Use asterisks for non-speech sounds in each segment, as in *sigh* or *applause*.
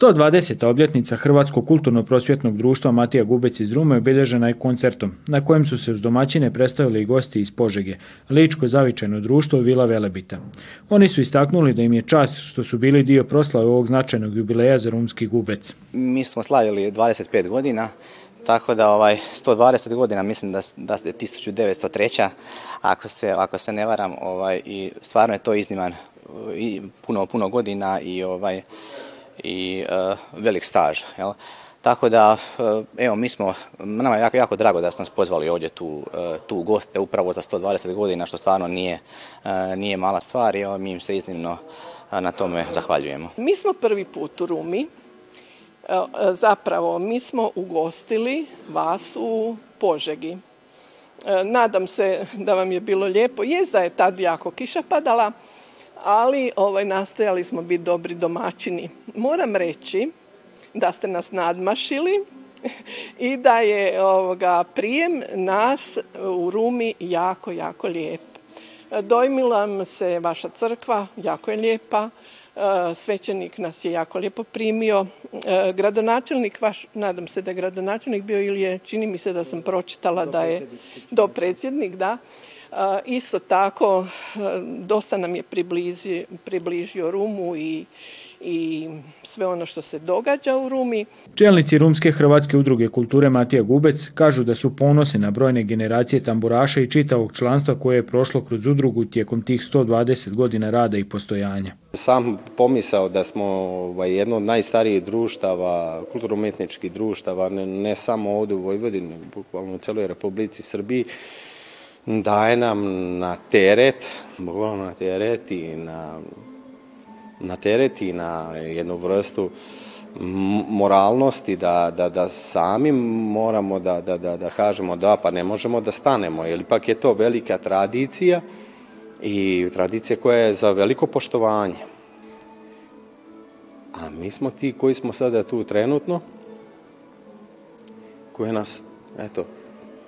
120. obljetnica Hrvatskog kulturno-prosvjetnog društva Matija Gubec iz Rume obilježena je koncertom, na kojem su se uz domaćine predstavili i gosti iz Požege, Ličko zavičajno društvo Vila Velebita. Oni su istaknuli da im je čast što su bili dio proslave ovog značajnog jubileja za rumski Gubec. Mi smo slavili 25 godina, tako da ovaj 120 godina mislim da, da je 1903. Ako se, ako se ne varam ovaj, i stvarno je to izniman i puno, puno godina i ovaj i e, velik staž. Tako da, e, evo, mi smo, nama je jako, jako drago da ste nas pozvali ovdje tu, e, tu goste upravo za 120 godina, što stvarno nije, nije mala stvar i mi im se iznimno na tome zahvaljujemo. Mi smo prvi put u Rumi, zapravo mi smo ugostili vas u Požegi. Nadam se da vam je bilo lijepo. Jezda je tad jako kiša padala, ali ovaj, nastojali smo biti dobri domaćini. Moram reći da ste nas nadmašili *laughs* i da je ovoga, prijem nas u Rumi jako, jako lijep. Dojmila se vaša crkva, jako je lijepa, e, svećenik nas je jako lijepo primio. E, gradonačelnik vaš, nadam se da je gradonačelnik bio ili je, čini mi se da sam pročitala da je do predsjednik, da. E, isto tako, e, dosta nam je približio Rumu i, i sve ono što se događa u Rumi. Čelnici Rumske Hrvatske udruge kulture Matija Gubec kažu da su ponosni na brojne generacije tamburaša i čitavog članstva koje je prošlo kroz udrugu tijekom tih 120 godina rada i postojanja. Sam pomisao da smo ovaj, jedno od najstarijih društava, kulturno društava, ne, samo ovdje u Vojvodini, bukvalno u cijeloj Republici Srbiji, daje nam na teret, mogu na teret i na, na teret na jednu vrstu moralnosti da, da, sami moramo da, kažemo da pa ne možemo da stanemo jer ipak je to velika tradicija i tradicija koja je za veliko poštovanje. A mi smo ti koji smo sada tu trenutno, koji nas, eto,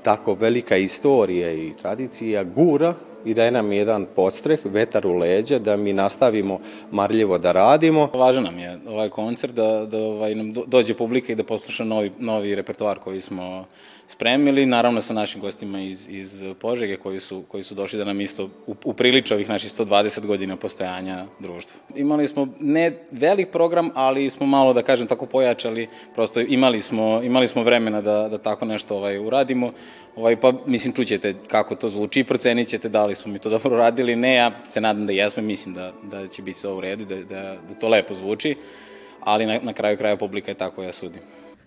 tako velika istorija i tradicija gura i daje nam jedan podstreh, vetar u leđe, da mi nastavimo marljivo da radimo. Važan nam je ovaj koncert, da, da ovaj, nam dođe publika i da posluša novi, novi repertoar koji smo spremili, naravno sa našim gostima iz, iz Požege koji su, koji su došli da nam isto upriliče ovih naših 120 godina postojanja društva. Imali smo ne velik program, ali smo malo, da kažem, tako pojačali, prosto imali smo, imali smo vremena da, da tako nešto ovaj, uradimo, ovaj, pa mislim čućete kako to zvuči i procenit ćete da li li smo mi to dobro radili, ne, ja se nadam da jesmo, mislim da, da će biti to u redu, da, da, da to lepo zvuči, ali na, na kraju kraja publika je tako ja sudim.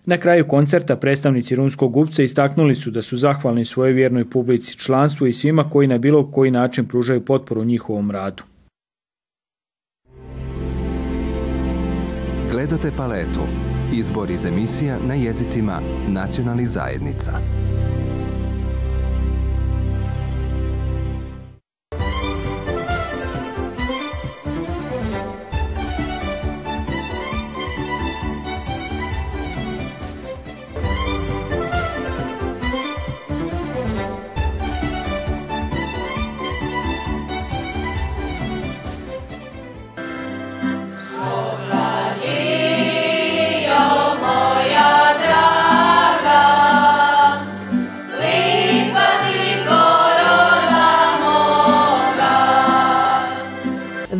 Na kraju koncerta predstavnici Rumskog gupca istaknuli su da su zahvalni svojoj vjernoj publici članstvu i svima koji na bilo koji način pružaju potporu njihovom radu. Gledate paletu. Izbor iz emisija na jezicima nacionalnih zajednica.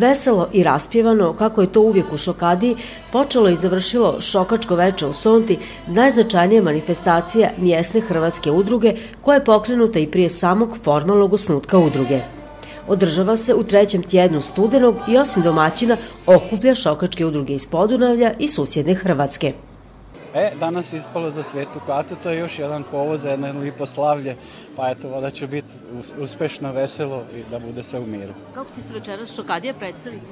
Veselo i raspjevano, kako je to uvijek u Šokadiji, počelo i završilo Šokačko veče u Sonti, najznačajnija manifestacija mjesne hrvatske udruge koja je pokrenuta i prije samog formalnog osnutka udruge. Održava se u trećem tjednu studenog i osim domaćina okuplja šokačke udruge iz Podunavlja i susjedne Hrvatske. E, danas je ispalo za Svetu Katu, to je još jedan povod za jedno lipo slavlje, pa eto, da će biti uspešno, veselo i da bude sve u miru. Kako će se večeras Šokadija predstaviti?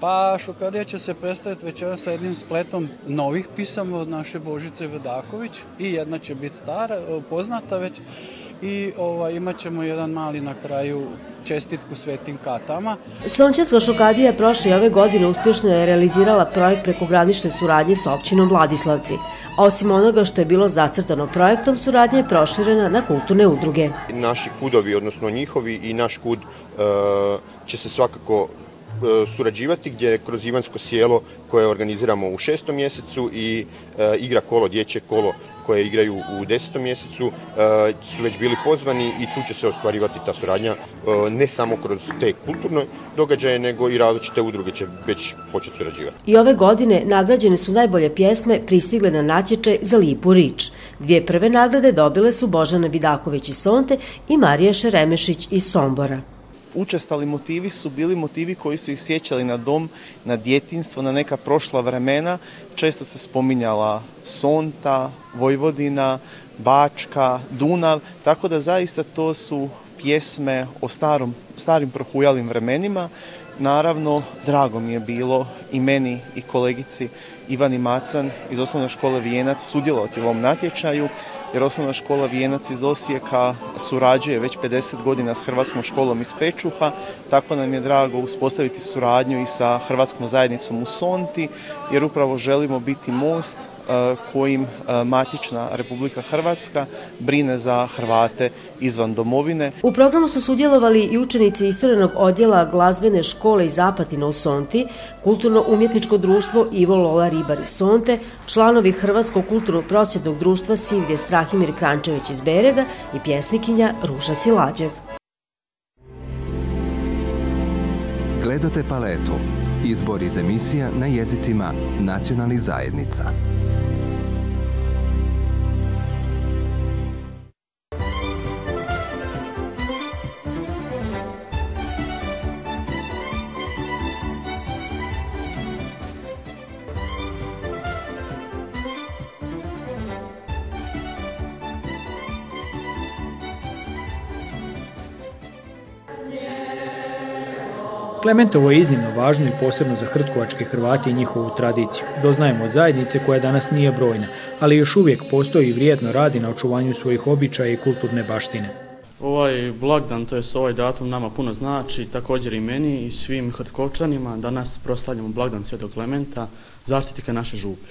Pa, Šokadija će se predstaviti večeras sa jednim spletom novih pisama od naše Božice Vodaković i jedna će biti stara, poznata već, i ovaj, imat ćemo jedan mali na kraju čestitku svetim katama. Sončanska šokadija prošle ove godine uspješno je realizirala projekt prekogranične suradnje s općinom Vladislavci. osim onoga što je bilo zacrtano projektom, suradnja je proširena na kulturne udruge. Naši kudovi, odnosno njihovi i naš kud e, će se svakako E, surađivati gdje kroz Ivansko sjelo koje organiziramo u šestom mjesecu i e, igra kolo, dječje kolo koje igraju u desetom mjesecu e, su već bili pozvani i tu će se ostvarivati ta suradnja ne samo kroz te kulturne događaje nego i različite udruge će već početi surađivati. I ove godine nagrađene su najbolje pjesme pristigle na natječaj za Lipu Rič. Dvije prve nagrade dobile su Božana Vidaković i Sonte i Marija Šeremešić iz Sombora učestali motivi su bili motivi koji su ih sjećali na dom, na djetinstvo, na neka prošla vremena. Često se spominjala Sonta, Vojvodina, Bačka, Dunav, tako da zaista to su pjesme o starom, starim prohujalim vremenima. Naravno, drago mi je bilo i meni i kolegici Ivani Macan iz osnovne škole Vijenac sudjelovati u ovom natječaju jer osnovna škola Vijenac iz Osijeka surađuje već 50 godina s Hrvatskom školom iz Pečuha, tako nam je drago uspostaviti suradnju i sa Hrvatskom zajednicom u Sonti, jer upravo želimo biti most Eh, kojim eh, matična Republika Hrvatska brine za Hrvate izvan domovine. U programu su sudjelovali i učenici istorenog odjela glazbene škole i Zapatina u Sonti, kulturno-umjetničko društvo Ivo Lola Ribari Sonte, članovi Hrvatskog kulturno-prosvjetnog društva Sivje Strahimir Krančević iz Berega i pjesnikinja Ruža Silađev. Gledate paletu. Izbor iz emisija na jezicima nacionalnih zajednica. Klementovo je iznimno važno i posebno za hrtkovačke Hrvati i njihovu tradiciju. Doznajemo od zajednice koja danas nije brojna, ali još uvijek postoji i vrijedno radi na očuvanju svojih običaja i kulturne baštine. Ovaj blagdan, to je ovaj datum nama puno znači, također i meni i svim hrtkovčanima. Danas proslavljamo blagdan Svetog Klementa, zaštitnika naše župe.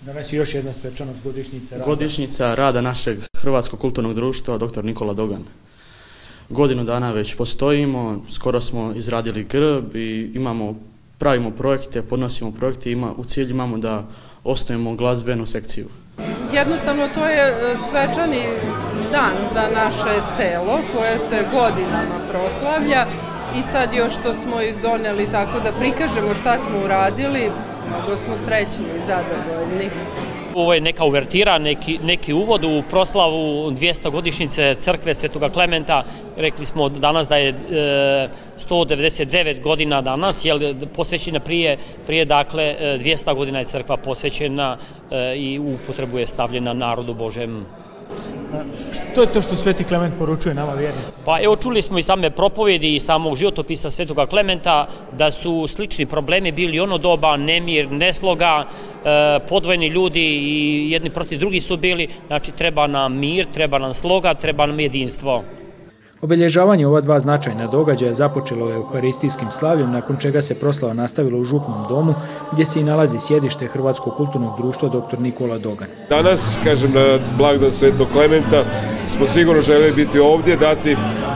Danas je još jedna svečanost Godišnjica rada našeg Hrvatskog kulturnog društva, dr. Nikola Dogan. Godinu dana već postojimo, skoro smo izradili grb i imamo, pravimo projekte, podnosimo projekte, ima, u cilju imamo da osnovimo glazbenu sekciju. Jednostavno to je e, svečani dan za naše selo koje se godinama proslavlja i sad još što smo i doneli tako da prikažemo šta smo uradili, mnogo smo srećni i zadovoljni. Ovo je neka uvertira, neki, uvod u proslavu 200 godišnjice crkve Svetoga Klementa. Rekli smo danas da je 199 e, godina danas, jer posvećena prije, prije dakle 200 e, godina je crkva posvećena e, i upotrebu je stavljena narodu Božem. Što je to što Sveti Klement poručuje nama vjernici? Pa evo čuli smo i same propovjedi i samog životopisa Svetoga Klementa da su slični problemi bili ono doba, nemir, nesloga, e, podvojeni ljudi i jedni protiv drugi su bili. Znači treba nam mir, treba nam sloga, treba nam jedinstvo. Obilježavanje ova dva značajna događaja započelo je euharistijskim slavljem, nakon čega se proslava nastavila u Župnom domu, gdje se i nalazi sjedište Hrvatskog kulturnog društva dr. Nikola Dogan. Danas, kažem na blagdan Svetog Klementa, smo sigurno željeli biti ovdje, dati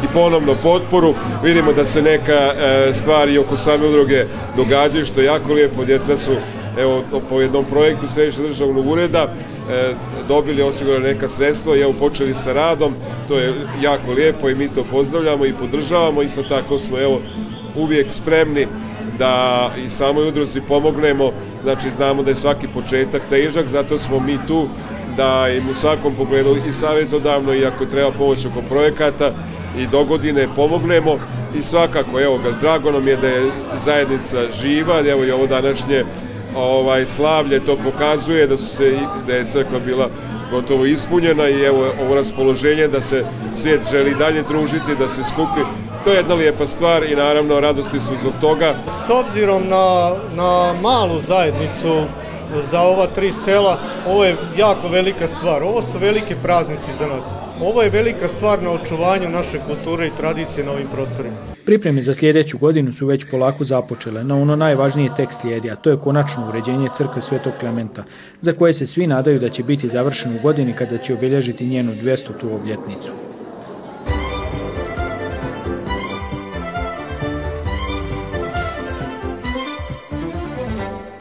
i ponovno potporu. Vidimo da se neka e, stvari oko same udruge događaju, što je jako lijepo, djeca su evo po jednom projektu Središnjeg državnog ureda e, dobili osigurano neka sredstva i evo počeli sa radom, to je jako lijepo i mi to pozdravljamo i podržavamo, isto tako smo evo uvijek spremni da i samoj udruzi pomognemo, znači znamo da je svaki početak težak, zato smo mi tu da im u svakom pogledu i savjetodavno i ako treba pomoći oko projekata i do godine pomognemo i svakako evo ga drago nam je da je zajednica živa, evo i ovo današnje ovaj, slavlje to pokazuje da, su se, je crkva bila gotovo ispunjena i evo ovo raspoloženje da se svijet želi dalje družiti, da se skupi. To je jedna lijepa stvar i naravno radosti su zbog toga. S obzirom na malu zajednicu za ova tri sela, ovo je jako velika stvar. Ovo su velike praznici za nas. Ovo je velika stvar na očuvanju naše kulture i tradicije na ovim prostorima. Pripreme za sljedeću godinu su već polako započele, no ono najvažnije tek slijedi, a to je konačno uređenje crkve Svetog Klementa, za koje se svi nadaju da će biti završen u godini kada će obilježiti njenu 200. obljetnicu.